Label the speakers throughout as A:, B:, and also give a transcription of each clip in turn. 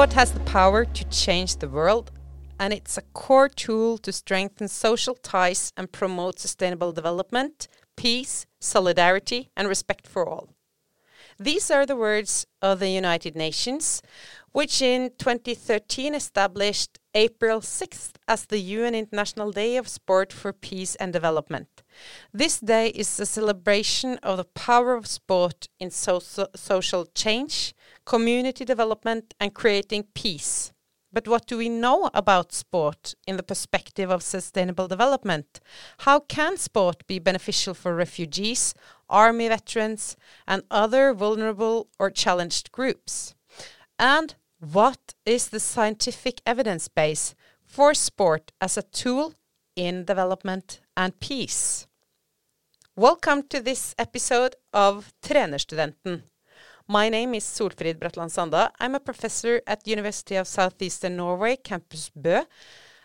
A: Sport has the power to change the world, and it's a core tool to strengthen social ties and promote sustainable development, peace, solidarity, and respect for all. These are the words of the United Nations, which in 2013 established April 6th as the UN International Day of Sport for Peace and Development. This day is a celebration of the power of sport in so social change, community development, and creating peace. But what do we know about sport in the perspective of sustainable development? How can sport be beneficial for refugees, army veterans, and other vulnerable or challenged groups? And what is the scientific evidence base for sport as a tool in development and peace? Welcome to this episode of Trenerstudenten. My name is Solfrid Bratland Sanda. I'm a professor at University of Southeastern Norway, Campus Bø,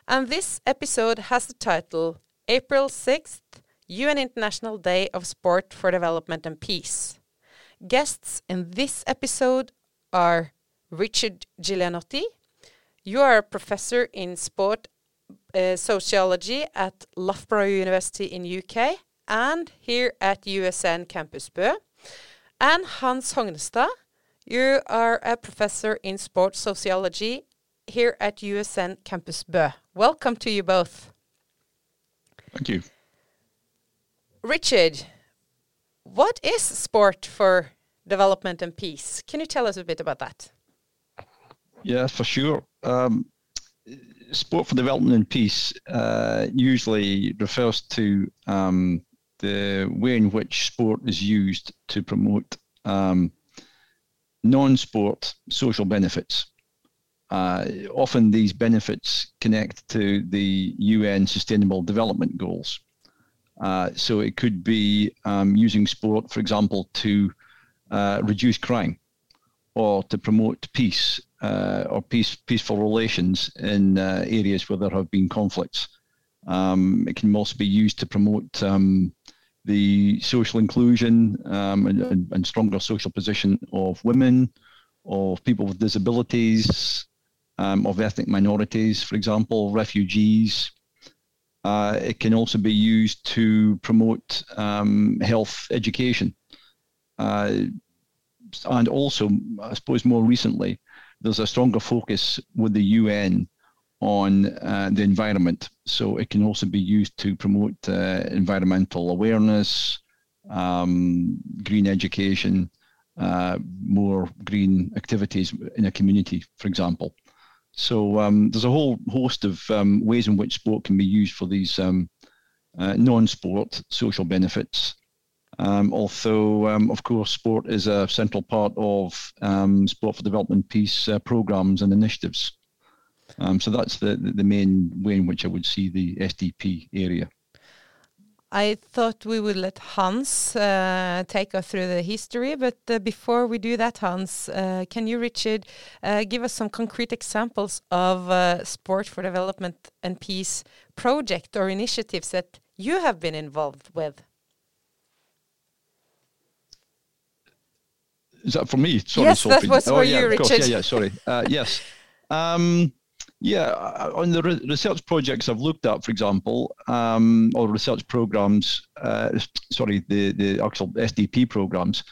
A: and this episode has the title April 6th, UN International Day of Sport for Development and Peace. Guests in this episode are Richard Giulianotti. You are a professor in sport uh, sociology at Loughborough University in UK and here at USN Campus Bø. And Hans Hognestad, you are a professor in sports sociology here at USN Campus Bø. Welcome to you both.
B: Thank you.
A: Richard, what is sport for development and peace? Can you tell us a bit about that?
B: Yeah, for sure. Um, sport for development and peace uh, usually refers to um, the way in which sport is used to promote um, non-sport social benefits. Uh, often these benefits connect to the UN Sustainable Development Goals. Uh, so it could be um, using sport, for example, to uh, reduce crime or to promote peace uh, or peace, peaceful relations in uh, areas where there have been conflicts. Um, it can also be used to promote um, the social inclusion um, and, and, stronger social position of women, of people with disabilities, um, of ethnic minorities, for example, refugees. Uh, it can also be used to promote um, health education. Uh, and also, I suppose more recently, there's a stronger focus with the UN on uh, the environment. So it can also be used to promote uh, environmental awareness, um, green education, uh, more green activities in a community, for example. So um, there's a whole host of um, ways in which sport can be used for these um, uh, non-sport social benefits. Um, although, um, of course, sport is a central part of sport for development peace uh, programs and initiatives. Um, so that's the, the main way in which I would see the SDP area.
A: I thought we would let Hans uh, take us through the history, but uh, before we do that, Hans, uh, can you, Richard, uh, give us some concrete examples of uh, sport for development and peace project or initiatives that you have been involved with?
B: Is that for me?
A: Sorry, yes, Sophie. that was oh, for yeah, you, Richard.
B: Course. Yeah, yeah, sorry. Uh, yes. Um, yeah, uh, on the re- research projects I've looked at, for example, um, or research programs, uh, sorry, the, the actual SDP programs,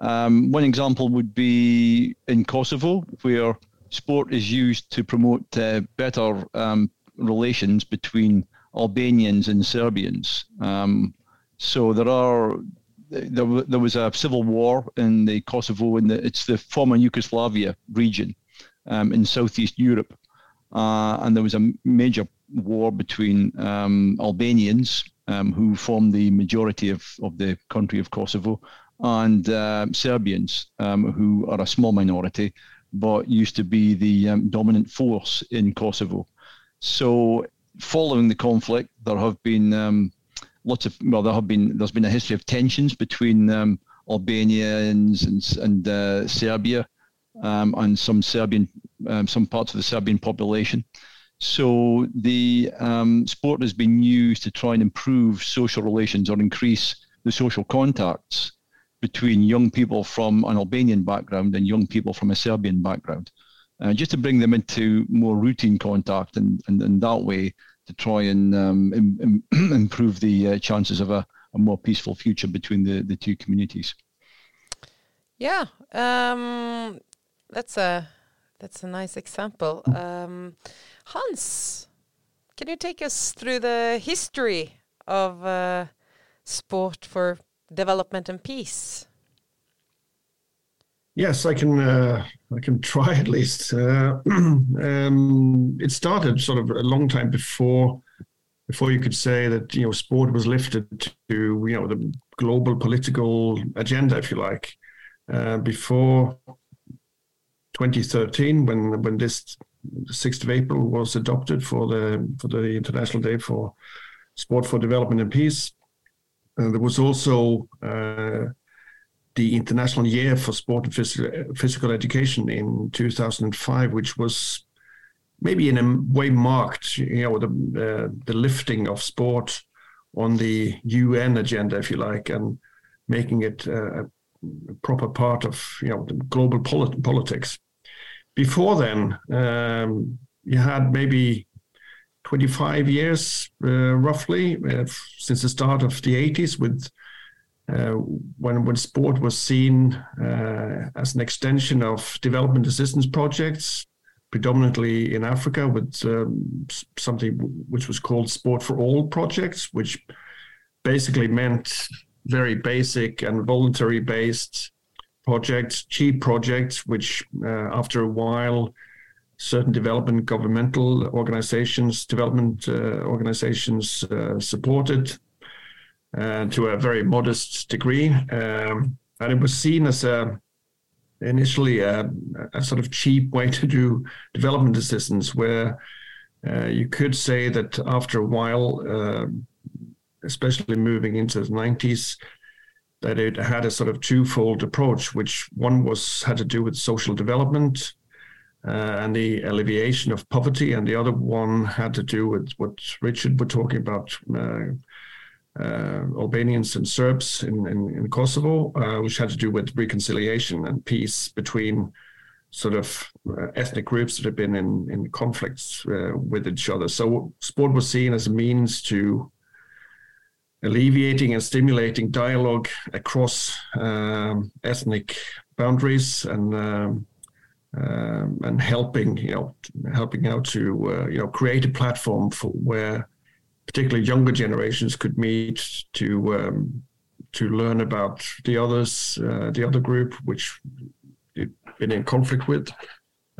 B: um, one example would be in Kosovo, where sport is used to promote uh, better um, relations between Albanians and Serbians. Um, so there are there, there was a civil war in the Kosovo, and it's the former Yugoslavia region um, in southeast Europe uh, and there was a major war between um, Albanians, um, who form the majority of, of the country of Kosovo, and uh, Serbians, um, who are a small minority, but used to be the um, dominant force in Kosovo. So, following the conflict, there have been um, lots of well, there have been there's been a history of tensions between um, Albanians and, and uh, Serbia um, and some Serbian, um, some parts of the Serbian population. So the um, sport has been used to try and improve social relations or increase the social contacts between young people from an Albanian background and young people from a Serbian background. uh, just to bring them into more routine contact and, and, and that way to try and um, Im, Im, improve the uh, chances of a, a, more peaceful future between the, the two communities.
A: Yeah, um, that's a that's a nice example. Um, Hans, can you take us through the history of uh, sport for development and peace?
C: Yes, I can. Uh, I can try at least. Uh, um, it started sort of a long time before, before you could say that you know sport was lifted to you know the global political agenda, if you like. Uh, before 2013, when when this 6th of April was adopted for the for the International Day for Sport for Development and Peace, uh, there was also uh, the International Year for Sport and Physical, Physical Education in 2005, which was maybe in a way marked, you know, the uh, the lifting of sport on the UN agenda, if you like, and making it uh, a proper part of you know the global polit- politics. Before then, um, you had maybe 25 years, uh, roughly, uh, since the start of the 80s, with uh, when when sport was seen uh, as an extension of development assistance projects, predominantly in Africa, with um, something which was called Sport for All projects, which basically meant very basic and voluntary based projects, cheap projects, which uh, after a while certain development governmental organizations, development uh, organizations uh, supported to a very modest degree. Um, and it was seen as a initially a, a, sort of cheap way to do development assistance, where uh, you could say that after a while, uh, especially moving into the 90s, that it had a sort of twofold approach, which one was had to do with social development uh, and the alleviation of poverty, and the other one had to do with what Richard was talking about, uh, Albanians and Serbs in, in, in Kosovo, uh, which had to do with reconciliation and peace between sort of uh, ethnic groups that have been in, in conflicts uh, with each other. So sport was seen as a means to alleviating and stimulating dialogue across um, ethnic boundaries and um, um, and helping you know helping out to uh, you know create a platform for where particularly younger generations could meet to um, to learn about the others, uh, the other group, which they've been in conflict with,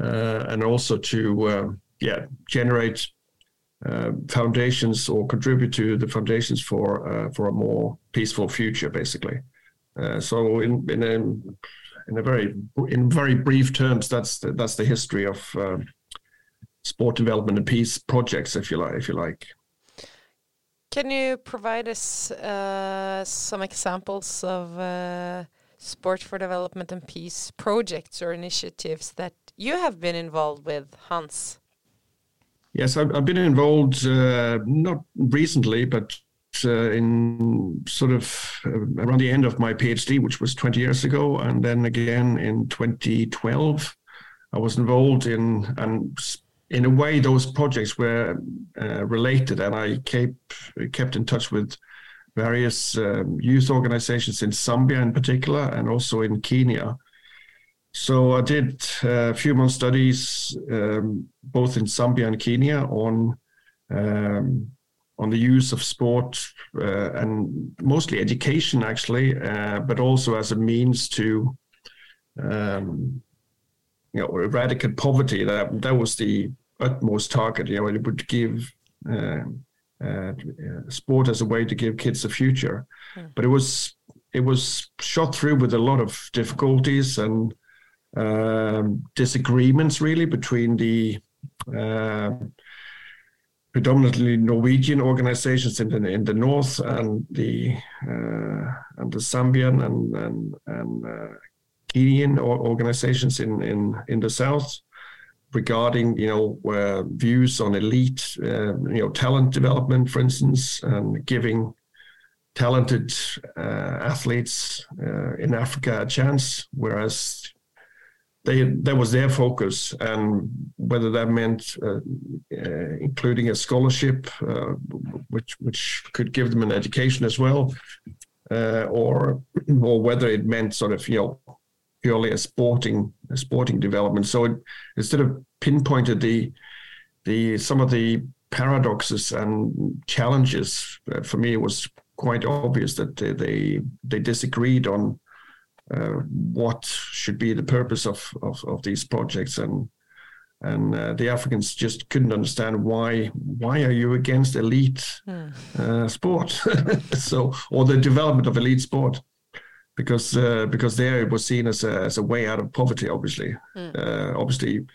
C: uh, and also to uh, yeah generate uh, foundations or contribute to the foundations for uh, for a more peaceful future, basically. Uh, so in in a in a very in very brief terms, that's the, that's the history of sport development and peace projects, if you like, if you like.
A: Can you provide us uh, some examples of uh, sport for development and peace projects or initiatives that you have been involved with, Hans?
C: Yes, I've, I've been involved uh, not recently, but uh, in sort of uh, around the end of my PhD, which was 20 years ago, and then again in 2012. I was involved in and in a way, those projects were uh, related, and I kept kept in touch with various um, youth organizations in Zambia, in particular, and also in Kenya. So I did a few more studies, um, both in Zambia and Kenya, on um, on the use of sport uh, and mostly education, actually, uh, but also as a means to um, you know, eradicate poverty. That that was the utmost target. You know, it would give uh, uh, sport as a way to give kids a future. Mm. But it was it was shot through with a lot of difficulties and um, disagreements, really, between the uh, predominantly Norwegian organizations in the in the north and the uh, and the Zambian and and, and uh, Kenyan organizations in, in, in the south regarding you know uh, views on elite uh, you know talent development for instance and giving talented uh, athletes uh, in Africa a chance whereas they that was their focus, and whether that meant uh, uh, including a scholarship, which which could give them an education as well, or or whether it meant sort of you know purely a sporting a sporting development. So it, instead of pinpointed the the some of the paradoxes and challenges for me it was quite obvious that they they, they disagreed on uh, what should be the purpose of, of, of these projects and and uh, the Africans just couldn't understand why why are you against elite mm. uh, sport so or the development of elite sport because uh, because there it was seen as a, as a way out of poverty obviously mm. obviously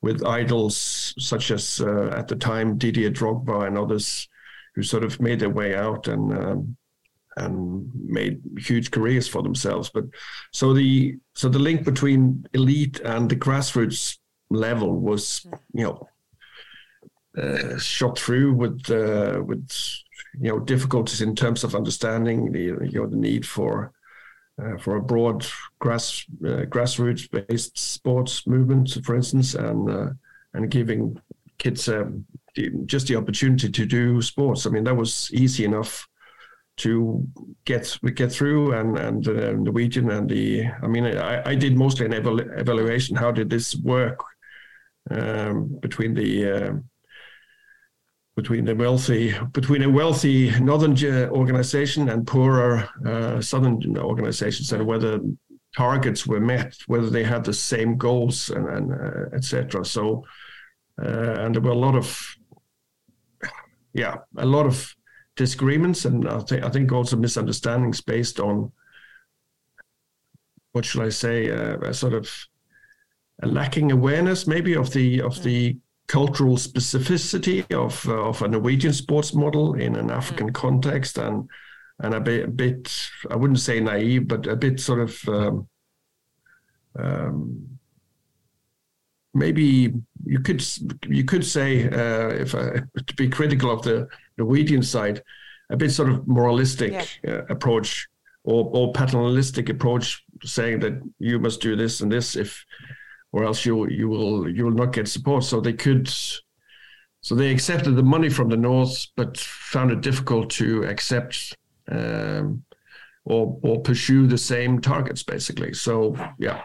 C: with idols such as uh, at the time Didier Drogba and others who sort of made their way out and um, and made huge careers for themselves. But so the so the link between elite and the grassroots level was you know uh, shot through with uh, with you know difficulties in terms of understanding the you know the need for uh, for a broad grass uh, grassroots based sports movement, for instance, and uh, and giving kids um, just the opportunity to do sports. I mean, that was easy enough to get get through and and uh, Norwegian and the I mean I, I did mostly an evalu- evaluation how did this work um, between the uh, between the wealthy between a wealthy northern organization and poorer uh, southern organizations and whether targets were met whether they had the same goals and, and uh, etc so uh, and there were a lot of yeah a lot of disagreements and I think I think also misunderstandings based on what should I say uh, a sort of a lacking awareness maybe of the of the cultural specificity of uh, of a Norwegian sports model in an African mm. context and and a bit, a bit I wouldn't say naive but a bit sort of um, um, maybe you could you could say uh, if I, to be critical of the Norwegian side, a bit sort of moralistic yeah. uh, approach or, or paternalistic approach, saying that you must do this and this if, or else you you will you will not get support. So they could, so they accepted the money from the north, but found it difficult to accept. Um, or, or pursue the same targets basically so yeah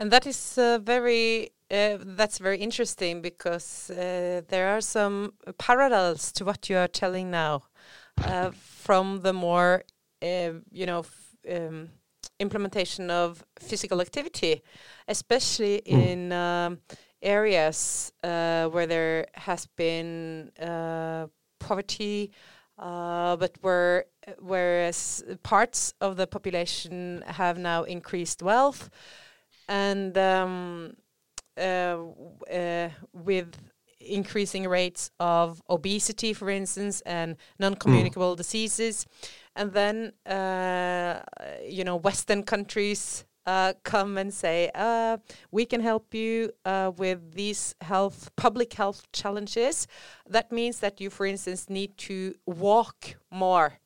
A: and that is uh, very uh, that's very interesting because uh, there are some parallels to what you are telling now uh, from the more uh, you know um, implementation of physical activity especially mm. in um, areas uh, where there has been poverty but where whereas parts of the population have now increased wealth and um, uh, uh, with increasing rates of obesity, for instance, and non-communicable mm. diseases, and then uh, you know Western countries uh, come and say, uh, we can help you uh, with these health, public health challenges. That means that you, for instance, need to walk more.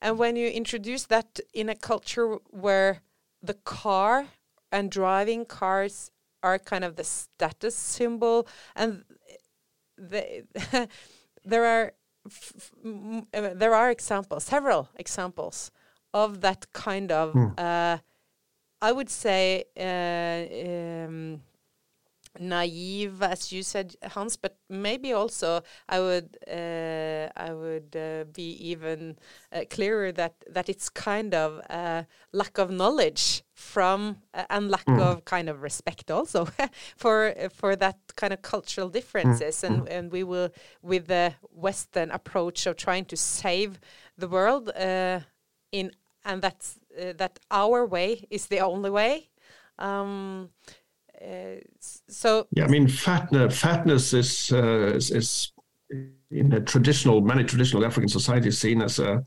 A: And when you introduce that in a culture where the car and driving cars are kind of the status symbol and they, there are there are examples several examples of that kind of mm. uh, I would say uh, um, naive, as you said, Hans, but maybe also I would uh, I would uh, be even uh, clearer that that it's kind of lack of knowledge from uh, and lack mm. of kind of respect also for for that kind of cultural differences, mm. and hmm. and we will with the Western approach of trying to save the world uh, in and that's uh, that our way is the only way. Um, uh, so
C: yeah, I mean, fatness, fatness is, uh, is, is in a traditional, many traditional African societies seen as a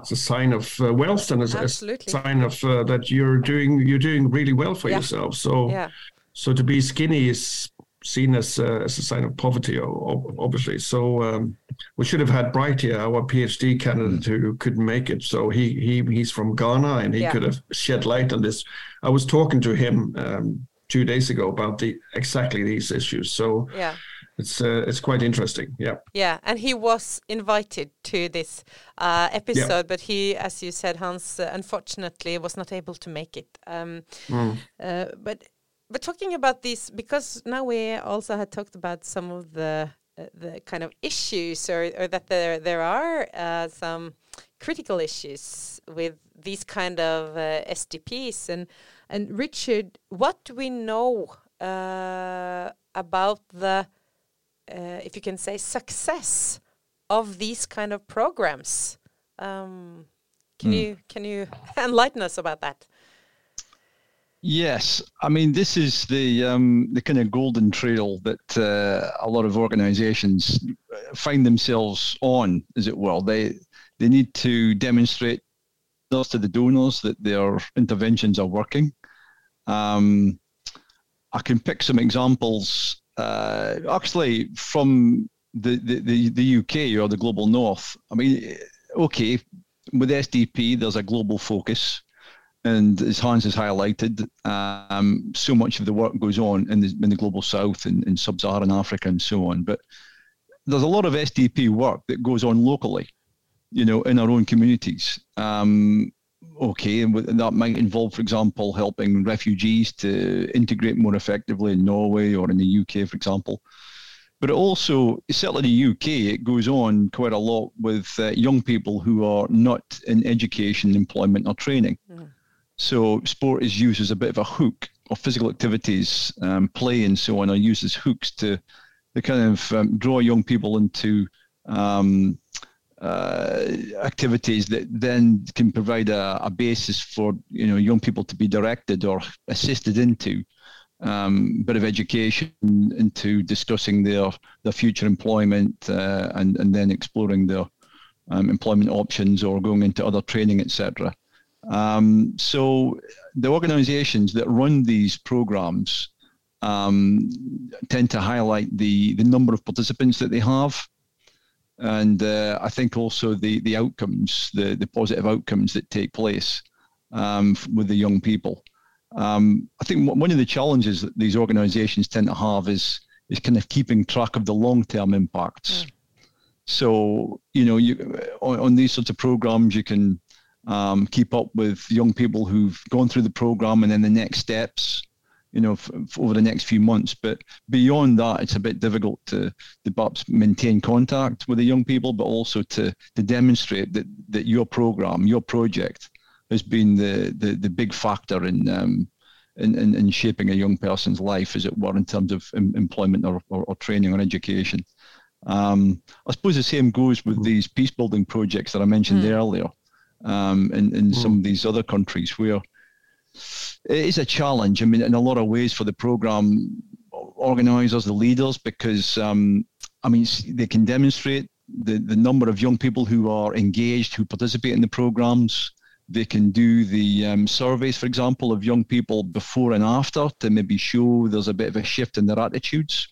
C: as a sign of uh, wealth and as, as, a sign of uh, that you're doing you're doing really well for yeah. yourself. So
A: yeah.
C: so to be skinny is seen as uh, as a sign of poverty, obviously. So um, we should have had Bright here, our PhD candidate, mm. who couldn't make it. So he he he's from Ghana, and he yeah. could have shed light on this. I was talking to him um, two days ago about the exactly these issues. So
A: yeah
C: it's uh, it's quite interesting. Yeah.
A: Yeah, and he was invited to this uh, episode, yeah. but he, as you said, Hans, uh, unfortunately was not able to make it. Um, mm. but but talking about this, because now we also had talked about some of the uh, the kind of issues, or, or that there there are uh, some critical issues with these kind of SDPs, and and Richard, what do we know about the uh, if you can say, success of these kind of programs. Um, can mm. you can you enlighten us about that?
B: Yes, I mean this is the um, the kind of golden trail that uh, a lot of organisations find themselves on, as it were. They they need to demonstrate to the donors that their interventions are working. Um, I can pick some examples uh, actually from the, the, the, UK or the global north, I mean, okay, with SDP, there's a global focus. And as Hans has highlighted, um, so much of the work goes on in the, in the global south and in sub Saharan Africa and so on. But there's a lot of SDP work that goes on locally, you know, in our own communities. Um, okay, and that might involve, for example, helping refugees to integrate more effectively in Norway or in the UK, for example. But also, certainly in the UK, it goes on quite a lot with uh, young people who are not in education, employment, or training. Mm. So sport is used as a bit of a hook, or physical activities, um, play, and so on are used as hooks to, to kind of um, draw young people into um, uh, activities that then can provide a, a, basis for you know young people to be directed or assisted into um, a bit of education into discussing their their future employment uh, and and then exploring their um, employment options or going into other training, etc. Um, so the organisations that run these programs um, tend to highlight the the number of participants that they have and uh, I think also the the outcomes, the the positive outcomes that take place um, with the young people. Um, I think one of the challenges that these organisations tend to have is is kind of keeping track of the long term impacts. Mm. So you know, you on, on, these sorts of programs, you can um, keep up with young people who've gone through the program and then the next steps you know, f- f- over the next few months. But beyond that, it's a bit difficult to, to perhaps maintain contact with the young people, but also to, to demonstrate that, that your program, your project, has been the, the, the big factor in, um, in, in, in, shaping a young person's life, as it were, in terms of em- employment or, or, or, training or education. Um, I suppose the same goes with these peace building projects that I mentioned mm. earlier um, in, in mm. some of these other countries where it is a challenge. I mean, in a lot of ways for the program organizers, the leaders, because um, I mean, they can demonstrate the, the number of young people who are engaged, who participate in the programs. They can do the um, surveys, for example, of young people before and after to maybe show there's a bit of a shift in their attitudes,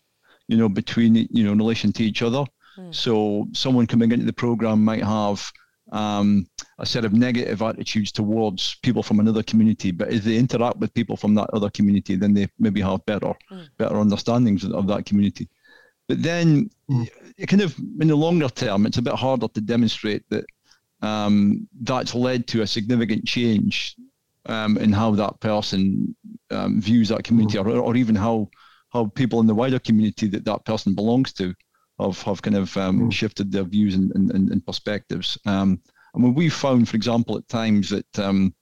B: you know, between, you know, in relation to each other. Mm. So someone coming into the program might have um, a set of negative attitudes towards people from another community. But as they interact with people from that other community, then they maybe have better mm. better understandings of that community. But then, mm. kind of in the longer term, it's a bit harder to demonstrate that um, that's led to a significant change um, in how that person um, views that community, mm. or, or even how how people in the wider community that that person belongs to have, have kind of um, mm. shifted their views and, and, and perspectives. Um, I mean, we found, for example, at times that um,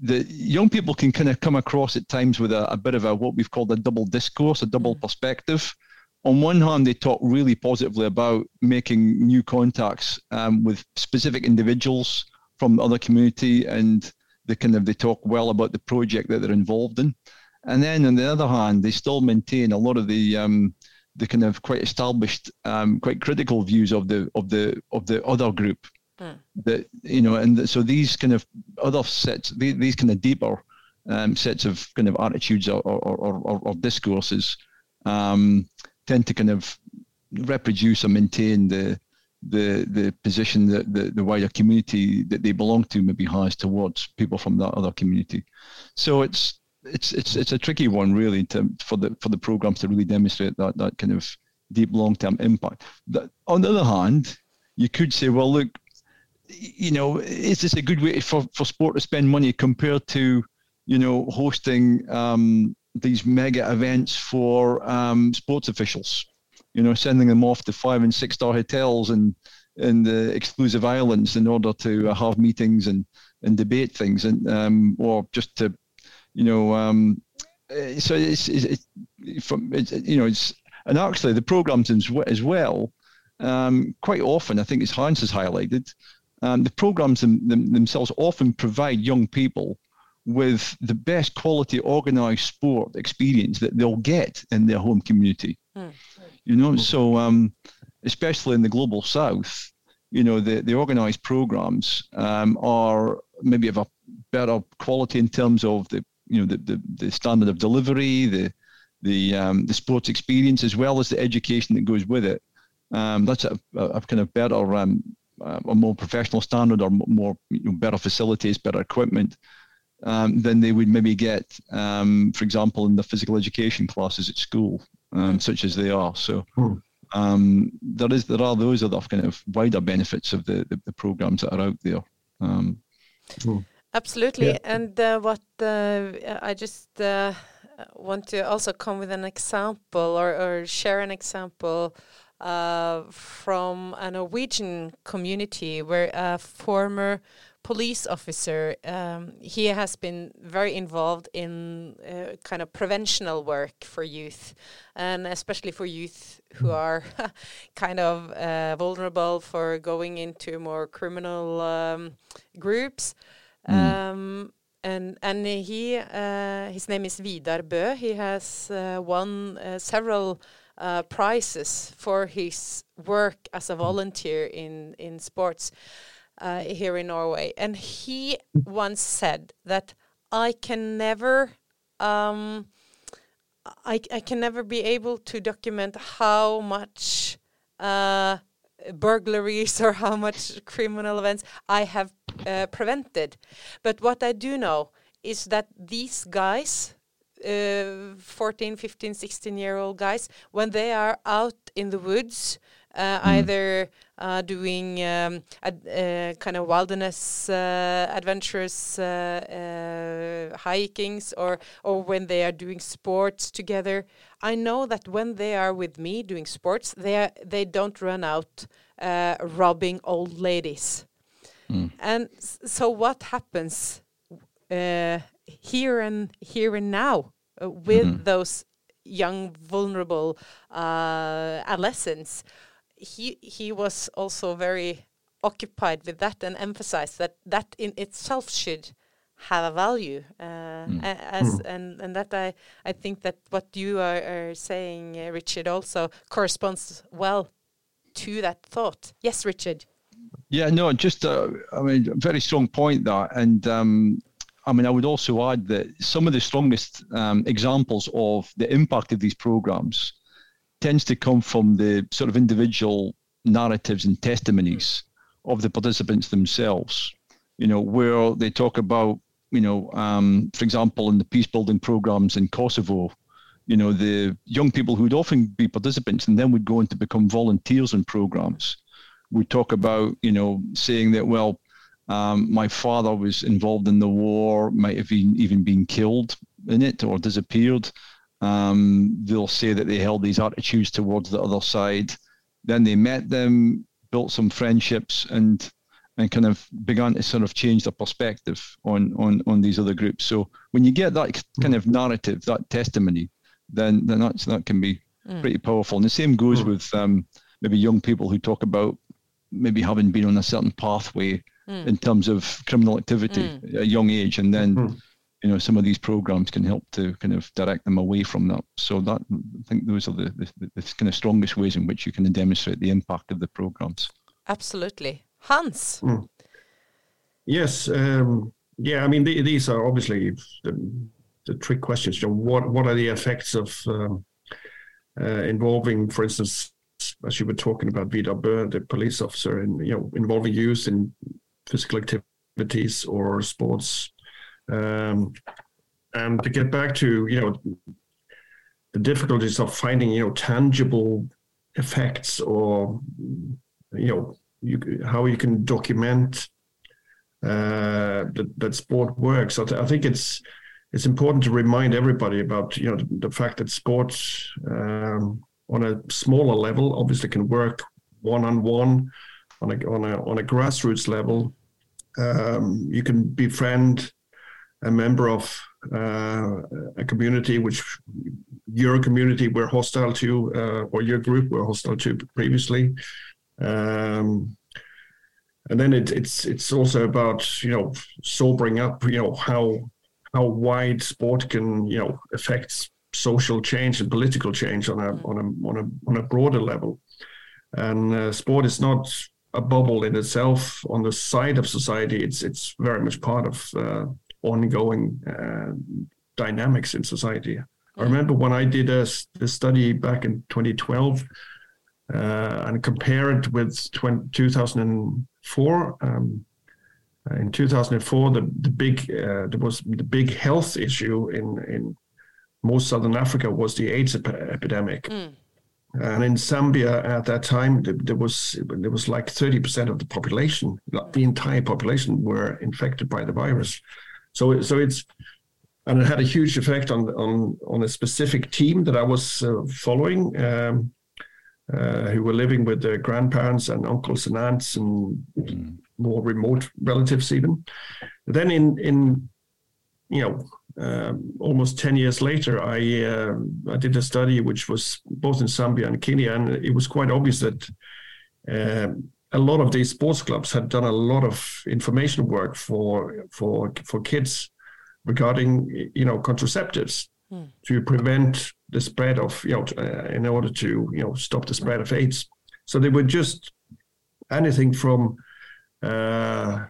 B: the young people can kind of come across at times with a, a, bit of a what we've called a double discourse, a double mm. perspective. On one hand, they talk really positively about making new contacts um, with specific individuals from the other community, and they kind of they talk well about the project that they're involved in. And then on the other hand, they still maintain a lot of the um, the kind of quite established, um, quite critical views of the of the of the other group. Mm. That you know, and so these kind of other sets, these, these kind of deeper um, sets of kind of attitudes or or, or, or, discourses um, tend to kind of reproduce or maintain the the the position that the, the wider community that they belong to maybe has towards people from that other community. So it's it's it's it's a tricky one really to, for the for the programs to really demonstrate that that kind of deep long term impact. That, on the other hand, you could say, well, look, you know, is this a good way for, for sport to spend money compared to, you know, hosting um, these mega events for um, sports officials? You know, sending them off to five and six star hotels and in the exclusive islands in order to uh, have meetings and, and debate things, and um, or just to, you know, um, eh, so it's, it's, it's from it's, you know it's and actually the programs as well. Um, quite often, I think as Hans has highlighted, um, the programs them, them, themselves often provide young people with the best quality organized sport experience that they'll get in their home community. Mm. You know, so um, especially in the global south, you know, the, the organized programs um, are maybe of a better quality in terms of the, you know, the, the, the standard of delivery, the, the, um, the sports experience, as well as the education that goes with it. Um, that's a, a, kind of better, um, a more professional standard or more you know, better facilities, better equipment um, than they would maybe get, um, for example, in the physical education classes at school, um, such as they are. So hmm. um, there is there are those other kind of wider benefits of the, the, the programs that are out there. Um,
A: hmm. Absolutely, yeah. and uh, what uh, I just uh, want to also come with an example or, or share an example. Uh, from a Norwegian community where a former police officer. Um, he has been very involved in uh, kind of preventional work for youth, and especially for youth who mm. are kind of uh, vulnerable for going into more criminal um, groups. Mm. Um, and and he uh, his name is Vidar Bø. He has uh, won uh, several. Uh, prizes for his work as a volunteer in in sports uh, here in Norway, and he once said that I can never. Um, I, I can never be able to document how much uh, burglaries or how much criminal events I have uh, prevented. But what I do know is that these guys, uh, 14, 15, 16 year old guys, when they are out in the woods, uh, mm. either uh, doing um, uh, kind of wilderness adventures, hikings, or or when they are doing sports together. I know that when they are with me doing sports, they are, they don't run out robbing old ladies. Mm. And so what happens uh, here and here and now uh, with mm -hmm. those young vulnerable uh, adolescents he he was also very occupied with that and emphasized that that in itself should have a value uh, mm. as mm. and and that I I think that what you are, are saying uh, Richard also corresponds well to that thought yes Richard
B: yeah no just uh, I mean very strong point there and um, I mean I would also add that some of the strongest um, examples of the impact of these programs tends to come from the sort of individual narratives and testimonies mm. of the participants themselves. You know, where they talk about, you know, um, for example, in the peace building programs in Kosovo, you know, the young people who would often be participants and then would go on to become volunteers in programs would talk about, you know, saying that, well, um, my father was involved in the war, might have been, even been killed in it or disappeared. Um, they'll say that they held these attitudes towards the other side. Then they met them, built some friendships, and and kind of began to sort of change their perspective on on on these other groups. So when you get that kind of narrative, that testimony, then then that's that can be mm. pretty powerful. And the same goes mm. with um, maybe young people who talk about maybe having been on a certain pathway mm. in terms of criminal activity mm. at a young age, and then mm you know some of these programs can help to kind of direct them away from that so that i think those are the, the, the kind of strongest ways in which you can demonstrate the impact of the programs
A: absolutely hans mm.
C: yes um, yeah i mean the, these are obviously the, the trick questions so what what are the effects of um, uh, involving, for instance, as you were talking about Vidar Bø, the police officer, and you know, involving youth in physical activities or sports. Um, and to get back to you know the difficulties of finding you know tangible effects or you know you, how you can document uh, that, that sport works. I, th- I, think it's it's important to remind everybody about you know the, the fact that sports um, on a smaller level obviously can work one on one on a on a on a grassroots level. Um, you can befriend a member of uh, a community which your community were hostile to uh, or your group were hostile to previously. Um, and then it, it's it's also about you know sobering up you know how how wide sport can you know affect social change and political change on a on a on a on a broader level and uh, sport is not a bubble in itself on the side of society it's it's very much part of uh, ongoing uh, dynamics in society i remember when i did a, a study back in 2012 uh, and compared it with 20, 2000 four. Um, in 2004, the the big uh, there was the big health issue in in most southern Africa was the AIDS ep- epidemic. Mm. And in Zambia at that time, there was there was like 30% of the population, the entire population, were infected by the virus. So so it's and it had a huge effect on on on a specific team that I was uh, following. Um, uh, who were living with their grandparents and uncles and aunts and mm. more remote relatives even. Then in in you know um, almost 10 years later, I uh, I did a study which was both in Zambia and Kenya, and it was quite obvious that uh, a lot of these sports clubs had done a lot of information work for for for kids regarding you know contraceptives mm. to prevent the spread of, you know, uh, in order to, you know, stop the spread of AIDS. So they were just anything from uh,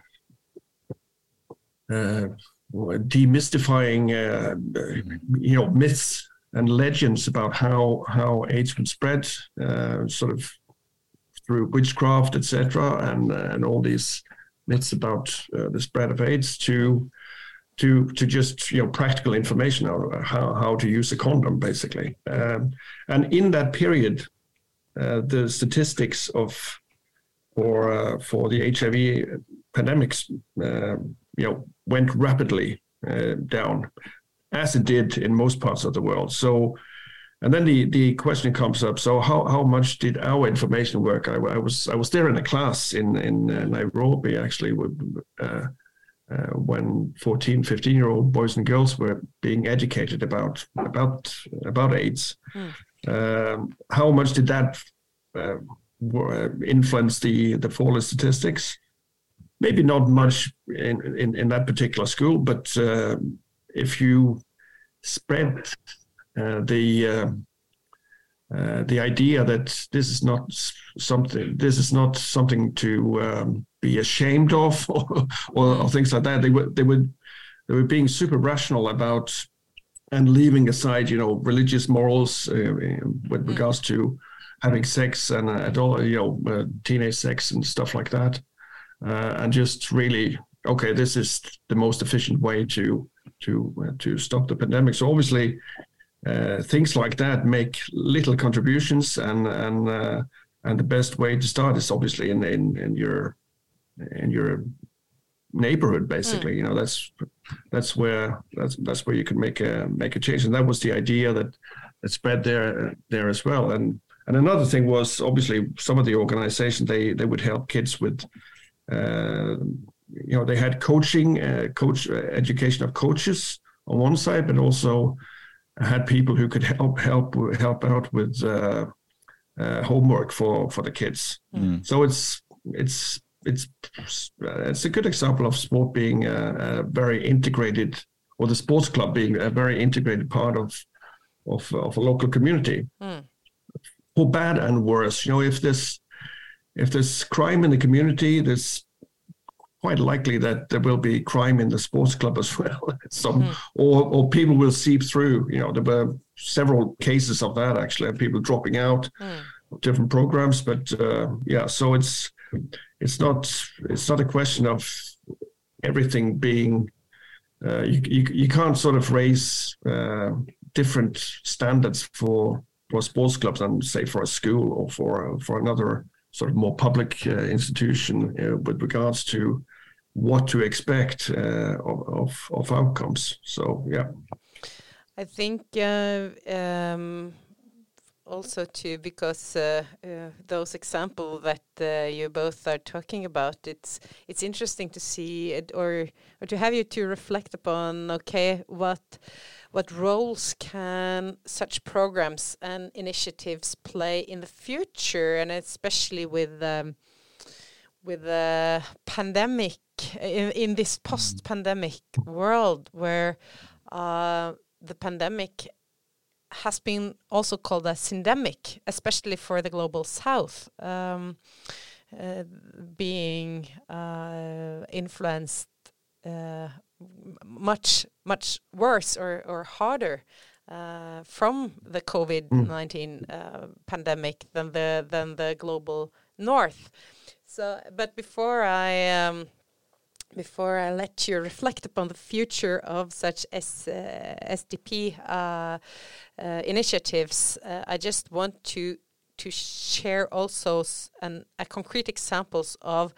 C: uh, demystifying, uh, you know, myths and legends about how how AIDS would spread, uh, sort of through witchcraft, etc., and and all these myths about uh, the spread of AIDS to to to just you know practical information on how, how to use a condom basically um, and in that period uh, the statistics of for uh, for the HIV pandemics uh, you know went rapidly uh, down as it did in most parts of the world so and then the, the question comes up so how, how much did our information work I, I was I was there in a class in in uh, Nairobi actually with uh, uh, when 14, 15 year old boys and girls were being educated about about about AIDS. Mm. Um, how much did that uh, influence the the fall of statistics? Maybe not much in, in, in that particular school, but uh, if you spread uh, the uh, uh, the idea that this is not something this is not something to um, be ashamed of or, or, or, things like that they were they were they were being super rational about and leaving aside you know religious morals uh, with mm. regards to having sex and uh, adult you know uh, teenage sex and stuff like that uh, and just really okay this is the most efficient way to to uh, to stop the pandemic. So obviously uh, things like that make little contributions, and and uh, and the best way to start is obviously in in, in your in your neighborhood basically. Mm. you know that's that's where that's that's where you can make a make a change. And that was the idea that that spread there there as well. And and another thing was obviously some of the organizations they they would help kids with you know they had coaching uh, coach uh, education of coaches on one side but also had people who could help help help out with uh, uh, homework for for the kids. Mm. So it's it's it's it's a good example of sport being a, a, very integrated, or the sports club being a very integrated part of of, of a local community. Mm. For bad and worse, you know, if there's if there's crime in the community, there's quite likely that there will be crime in the sports club as well. Some mm. or or people will seep through. You know, there were several cases of that actually, of people dropping out mm. of different programs. But uh, yeah, so it's it's not it's not a question of everything being. Uh, you, you you can't sort of raise uh, different standards for for sports clubs and say for a school or for for another sort of more public uh, institution uh, with regards to what to expect uh, of, of, of outcomes. So yeah,
A: I think um, also too because uh, uh, those examples that uh, you both are talking about, it's it's interesting to see it or or to have you to reflect upon. Okay, what what roles can such programs and initiatives play in the future, and especially with um, with the pandemic in, in this post-pandemic world where uh, the pandemic has been also called a syndemic, especially for the global south, um, uh, being uh, influenced uh, much much worse or or harder uh, from the COVID nineteen mm. pandemic than the than the global north. So, but before I um, before I let you reflect upon the future of such S, uh, SDP uh, uh, initiatives, uh, I just want to to share also an, a concrete examples of uh,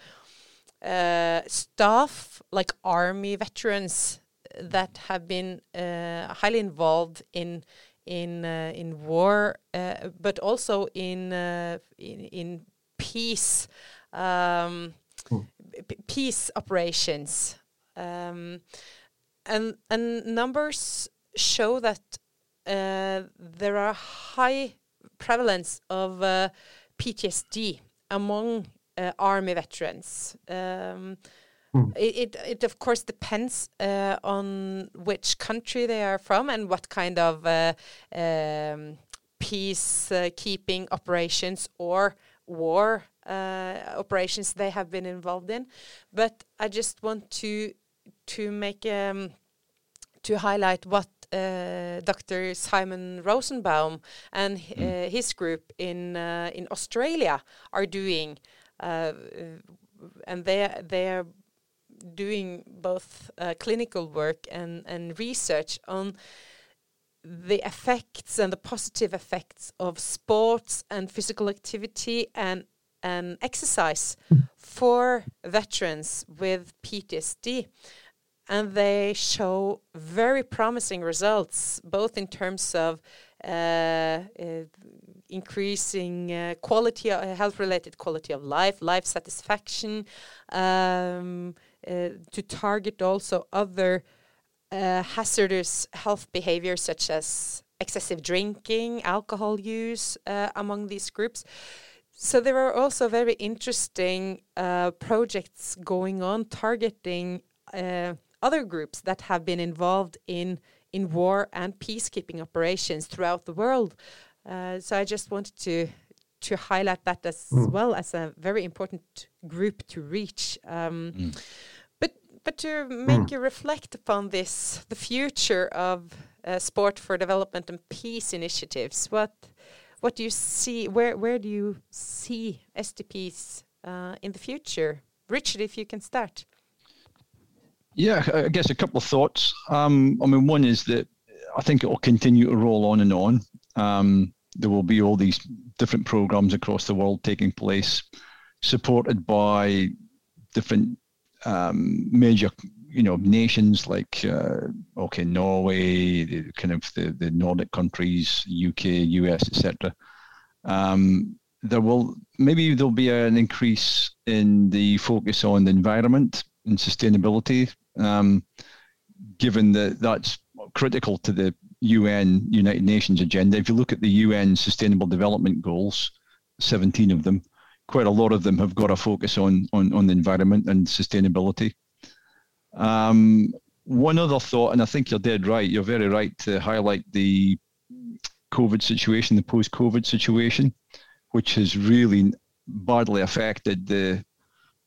A: staff like army veterans that have been uh, highly involved in in in war, but also in in, in peace. Um, peace operations. Um, and, and numbers show that uh, there are high prevalence of uh, PTSD among uh, army veterans. Um, mm. it, it, it, of course depends uh, on which country they are from and what kind of uh, um, peacekeeping uh, operations or war uh, operations they have been involved in. But I just want to to make um, to highlight what uh, Dr. Simon Rosenbaum and uh, mm. his group in uh, in Australia are doing, uh, and they they are doing both uh, clinical work and and research on the effects and the positive effects of sports and physical activity and and exercise for veterans with PTSD. And they show very promising results, both in terms of uh, uh, increasing uh, quality, uh, health-related quality of life, life satisfaction, um, uh, to target also other uh, hazardous health behaviors such as excessive drinking, alcohol use among these groups. So there are also very interesting uh, projects going on targeting uh, other groups that have been involved in in war and peacekeeping operations throughout the world. Uh, so I just wanted to to highlight that as mm. well as a very important group to reach. Um, mm. But but to make mm. you reflect upon this, the future of uh, sport for development and peace initiatives. What what do you see? Where where do you see SDPs uh, in the future? Richard, if you can start.
B: Yeah, I guess a couple of thoughts. Um, I mean, one is that I think it will continue to roll on and on. Um, there will be all these different programs across the world taking place, supported by different um, major you know nations like uh, okay Norway, the, kind of the, the Nordic countries, UK, US, etc. Um, there will maybe there'll be an increase in the focus on the environment and sustainability, um, given that that's critical to the UN United Nations agenda. If you look at the UN Sustainable Development Goals, 17 of them, quite a lot of them have got a focus on on, on the environment and sustainability. Um, one other thought, and I think you're dead right. You're very right to highlight the COVID situation, the post-COVID situation, which has really badly affected the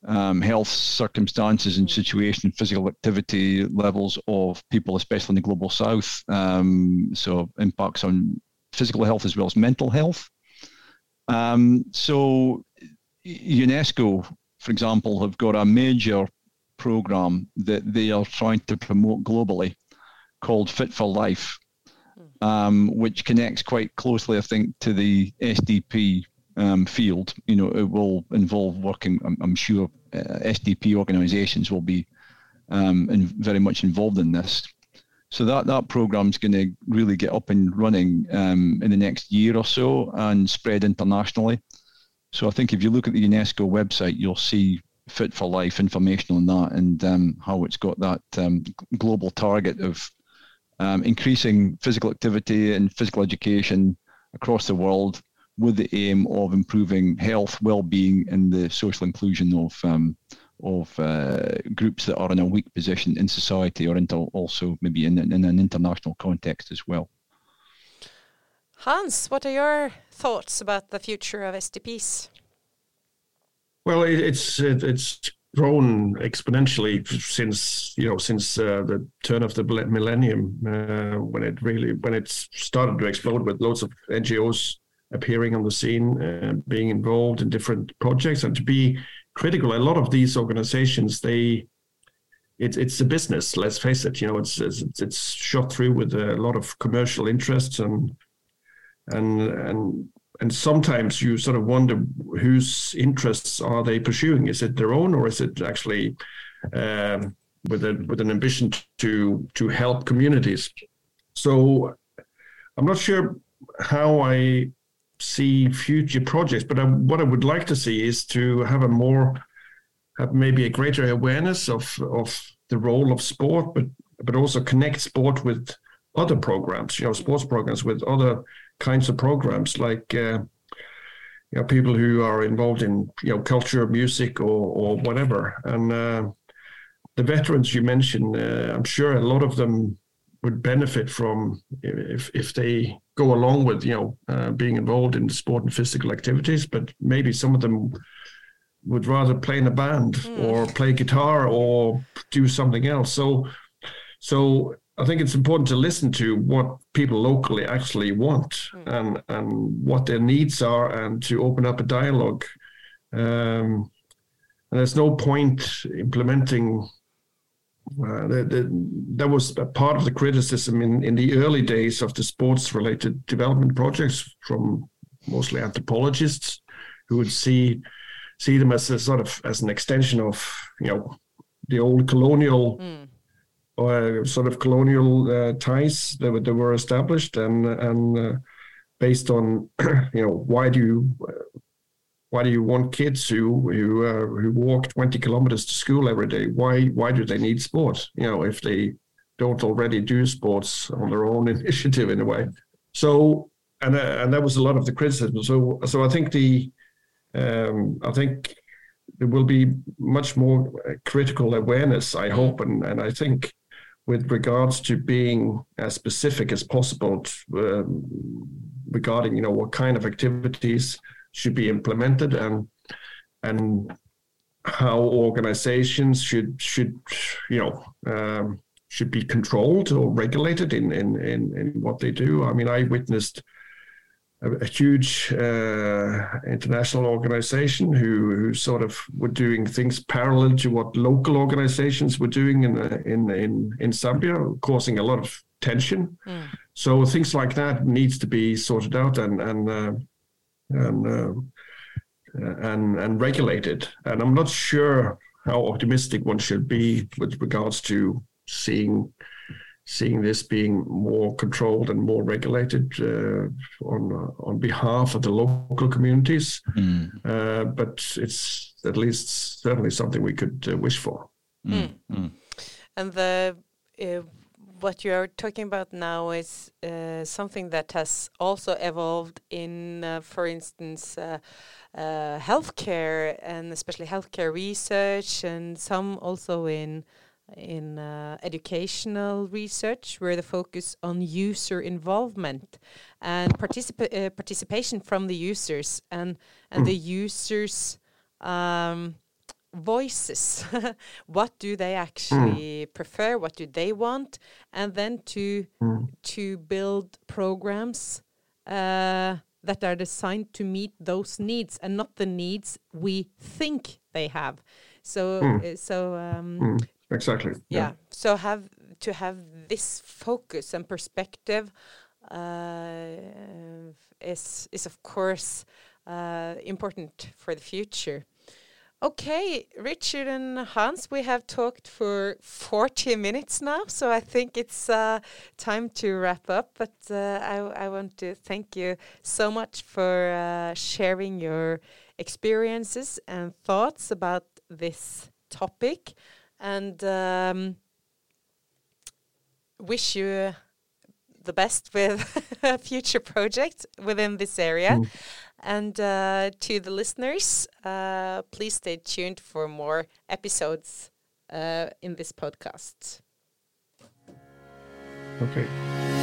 B: um, health circumstances and situation, physical activity levels of people, especially in the global south. Um, so impacts on physical health as well as mental health. Um, so UNESCO, for example, have got a major program that they are trying to promote globally called Fit for Life, um, which connects quite closely, I think, to the SDP um, field. You know, it will involve working. I'm, I'm sure uh, SDP organisations will be um, in, very much involved in this. So that that program is going to really get up and running um, in the next year or so and spread internationally. So I think if you look at the UNESCO website, you'll see Fit for Life information on that and um, how it's got that um, global target of um, increasing physical activity and physical education across the world with the aim of improving health, well-being, and the social inclusion of um, of uh, groups that are in a weak position in society or into also maybe in, in an international context as well.
A: Hans, what are your thoughts about the future of SDPs?
C: Well, it's it's grown exponentially since you know since uh, the turn of the millennium uh, when it really when it started to explode with loads of NGOs appearing on the scene, uh, being involved in different projects, and to be critical. A lot of these organizations, they it's it's a business. Let's face it. You know, it's it's, it's shot through with a lot of commercial interests and and and and sometimes you sort of wonder whose interests are they pursuing? Is it their own, or is it actually um, with a with an ambition to to help communities? So I'm not sure how I see future projects, but I, what I would like to see is to have a more, have maybe a greater awareness of of the role of sport, but but also connect sport with other programs, you know, sports programs with other kinds of programs, like uh, you know people who are involved in you know culture, music, or or whatever. And uh, the veterans you mentioned, uh, I'm sure a lot of them would benefit from if if they go along with you know uh, being involved in sport and physical activities, but maybe some of them would rather play in a band mm. or play guitar or do something else. So so I think it's important to listen to what people locally actually want mm. and and what their needs are, and to open up a dialogue. Um, and there's no point implementing. Uh, the, the, that was a part of the criticism in, in the early days of the sports-related development projects from mostly anthropologists, who would see see them as a sort of as an extension of you know the old colonial. Mm uh, sort of colonial uh, ties that, were, that were established and and uh, based on you know why do you why do you want kids who who uh, who walk 20 kilometers to school every day? Why why do they need sport you know if they don't already do sports on their own initiative in a way. So and uh, and that was a lot of the criticism. So so i think the um, i think there will be much more critical awareness i hope and and i think with regards to being as specific as possible to, um, regarding you know what kind of activities should be implemented and and how organizations should should you know um, should be controlled or regulated in, in in in what they do. I mean, I witnessed a, a huge uh, international organization who who sort of were doing things parallel to what local organizations were doing in in in in Zambia, causing a lot of tension. Mm. So things like that needs to be sorted out and and uh, and uh, and and regulated. And I'm not sure how optimistic one should be with regards to seeing seeing this being more controlled and more regulated uh, on uh, on behalf of the local communities. Mm. Uh, but it's at least certainly something we could uh, wish for.
A: Mm. Mm. And the uh, what you are talking about now is uh, something that has also evolved in, for instance. healthcare and especially healthcare research, and some also in in uh, educational research where the focus on user involvement and participa uh, participation from the users and and mm. the users um, voices. what do they actually mm. prefer? What do they want? And then to mm. to build programs uh, that are designed to meet those needs and not the needs we think they have. So mm. so um,
C: hmm. exactly.
A: Yeah. yeah. So have to have this focus and perspective uh, is is of course uh, important for the future. Okay, Richard and Hans, we have talked for 40 minutes now, so I think it's uh, time to wrap up. But uh, I, I, want to thank you so much for uh, sharing your experiences and thoughts about this topic, and um, wish you the best with future projects within this area. Mm. And uh, to the listeners, uh, please stay tuned for more episodes uh, in this podcast.
C: Okay.